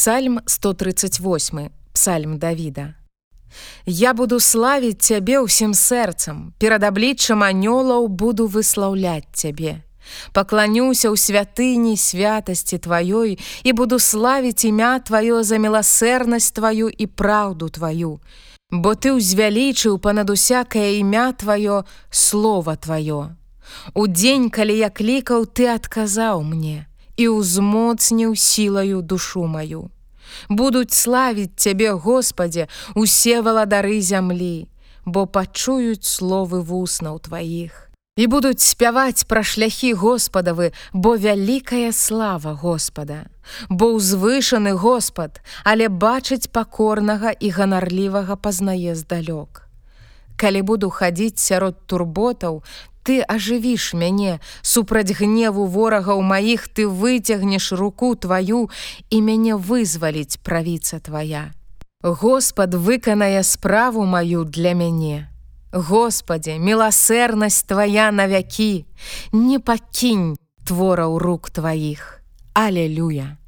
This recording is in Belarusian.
Псальм 138 Псальм Давіда. Я буду славіць цябе ўсім сэрцам, перад абліччам анёлаў буду выслаўляць цябе. Пакланюся ў святыні святасці тваёй і буду славіць імя тваё за міласэрнасць тваю і праўду тваю. Бо ты ўзвялічыў панад усякае імя тваё слово тваё. У дзень, калі я клікаў, ты адказаў мне і ўзмоцніў сілаю душу маю. Будуць славіць цябе, Господе, усе валадары зямлі, бо пачуюць словы вуснаў тваіх. І будуць спяваць пра шляхі Господавы, бо вялікая слава Господа, Бо ўзвышаны Господ, але бачыць пакорнага і ганарлівага пазнае здалёк. Калі буду хадзіць сярод турботаў, ты ажывіш мяне супраць гневу ворагаў маіх ты выцягнеш руку тваю і мяне вызваліць правіца твоя Господ выканае справу маю для мяне. Господе міласэрнасць твоя навякі. Не пакінь твораў рук тваіх. Алелюя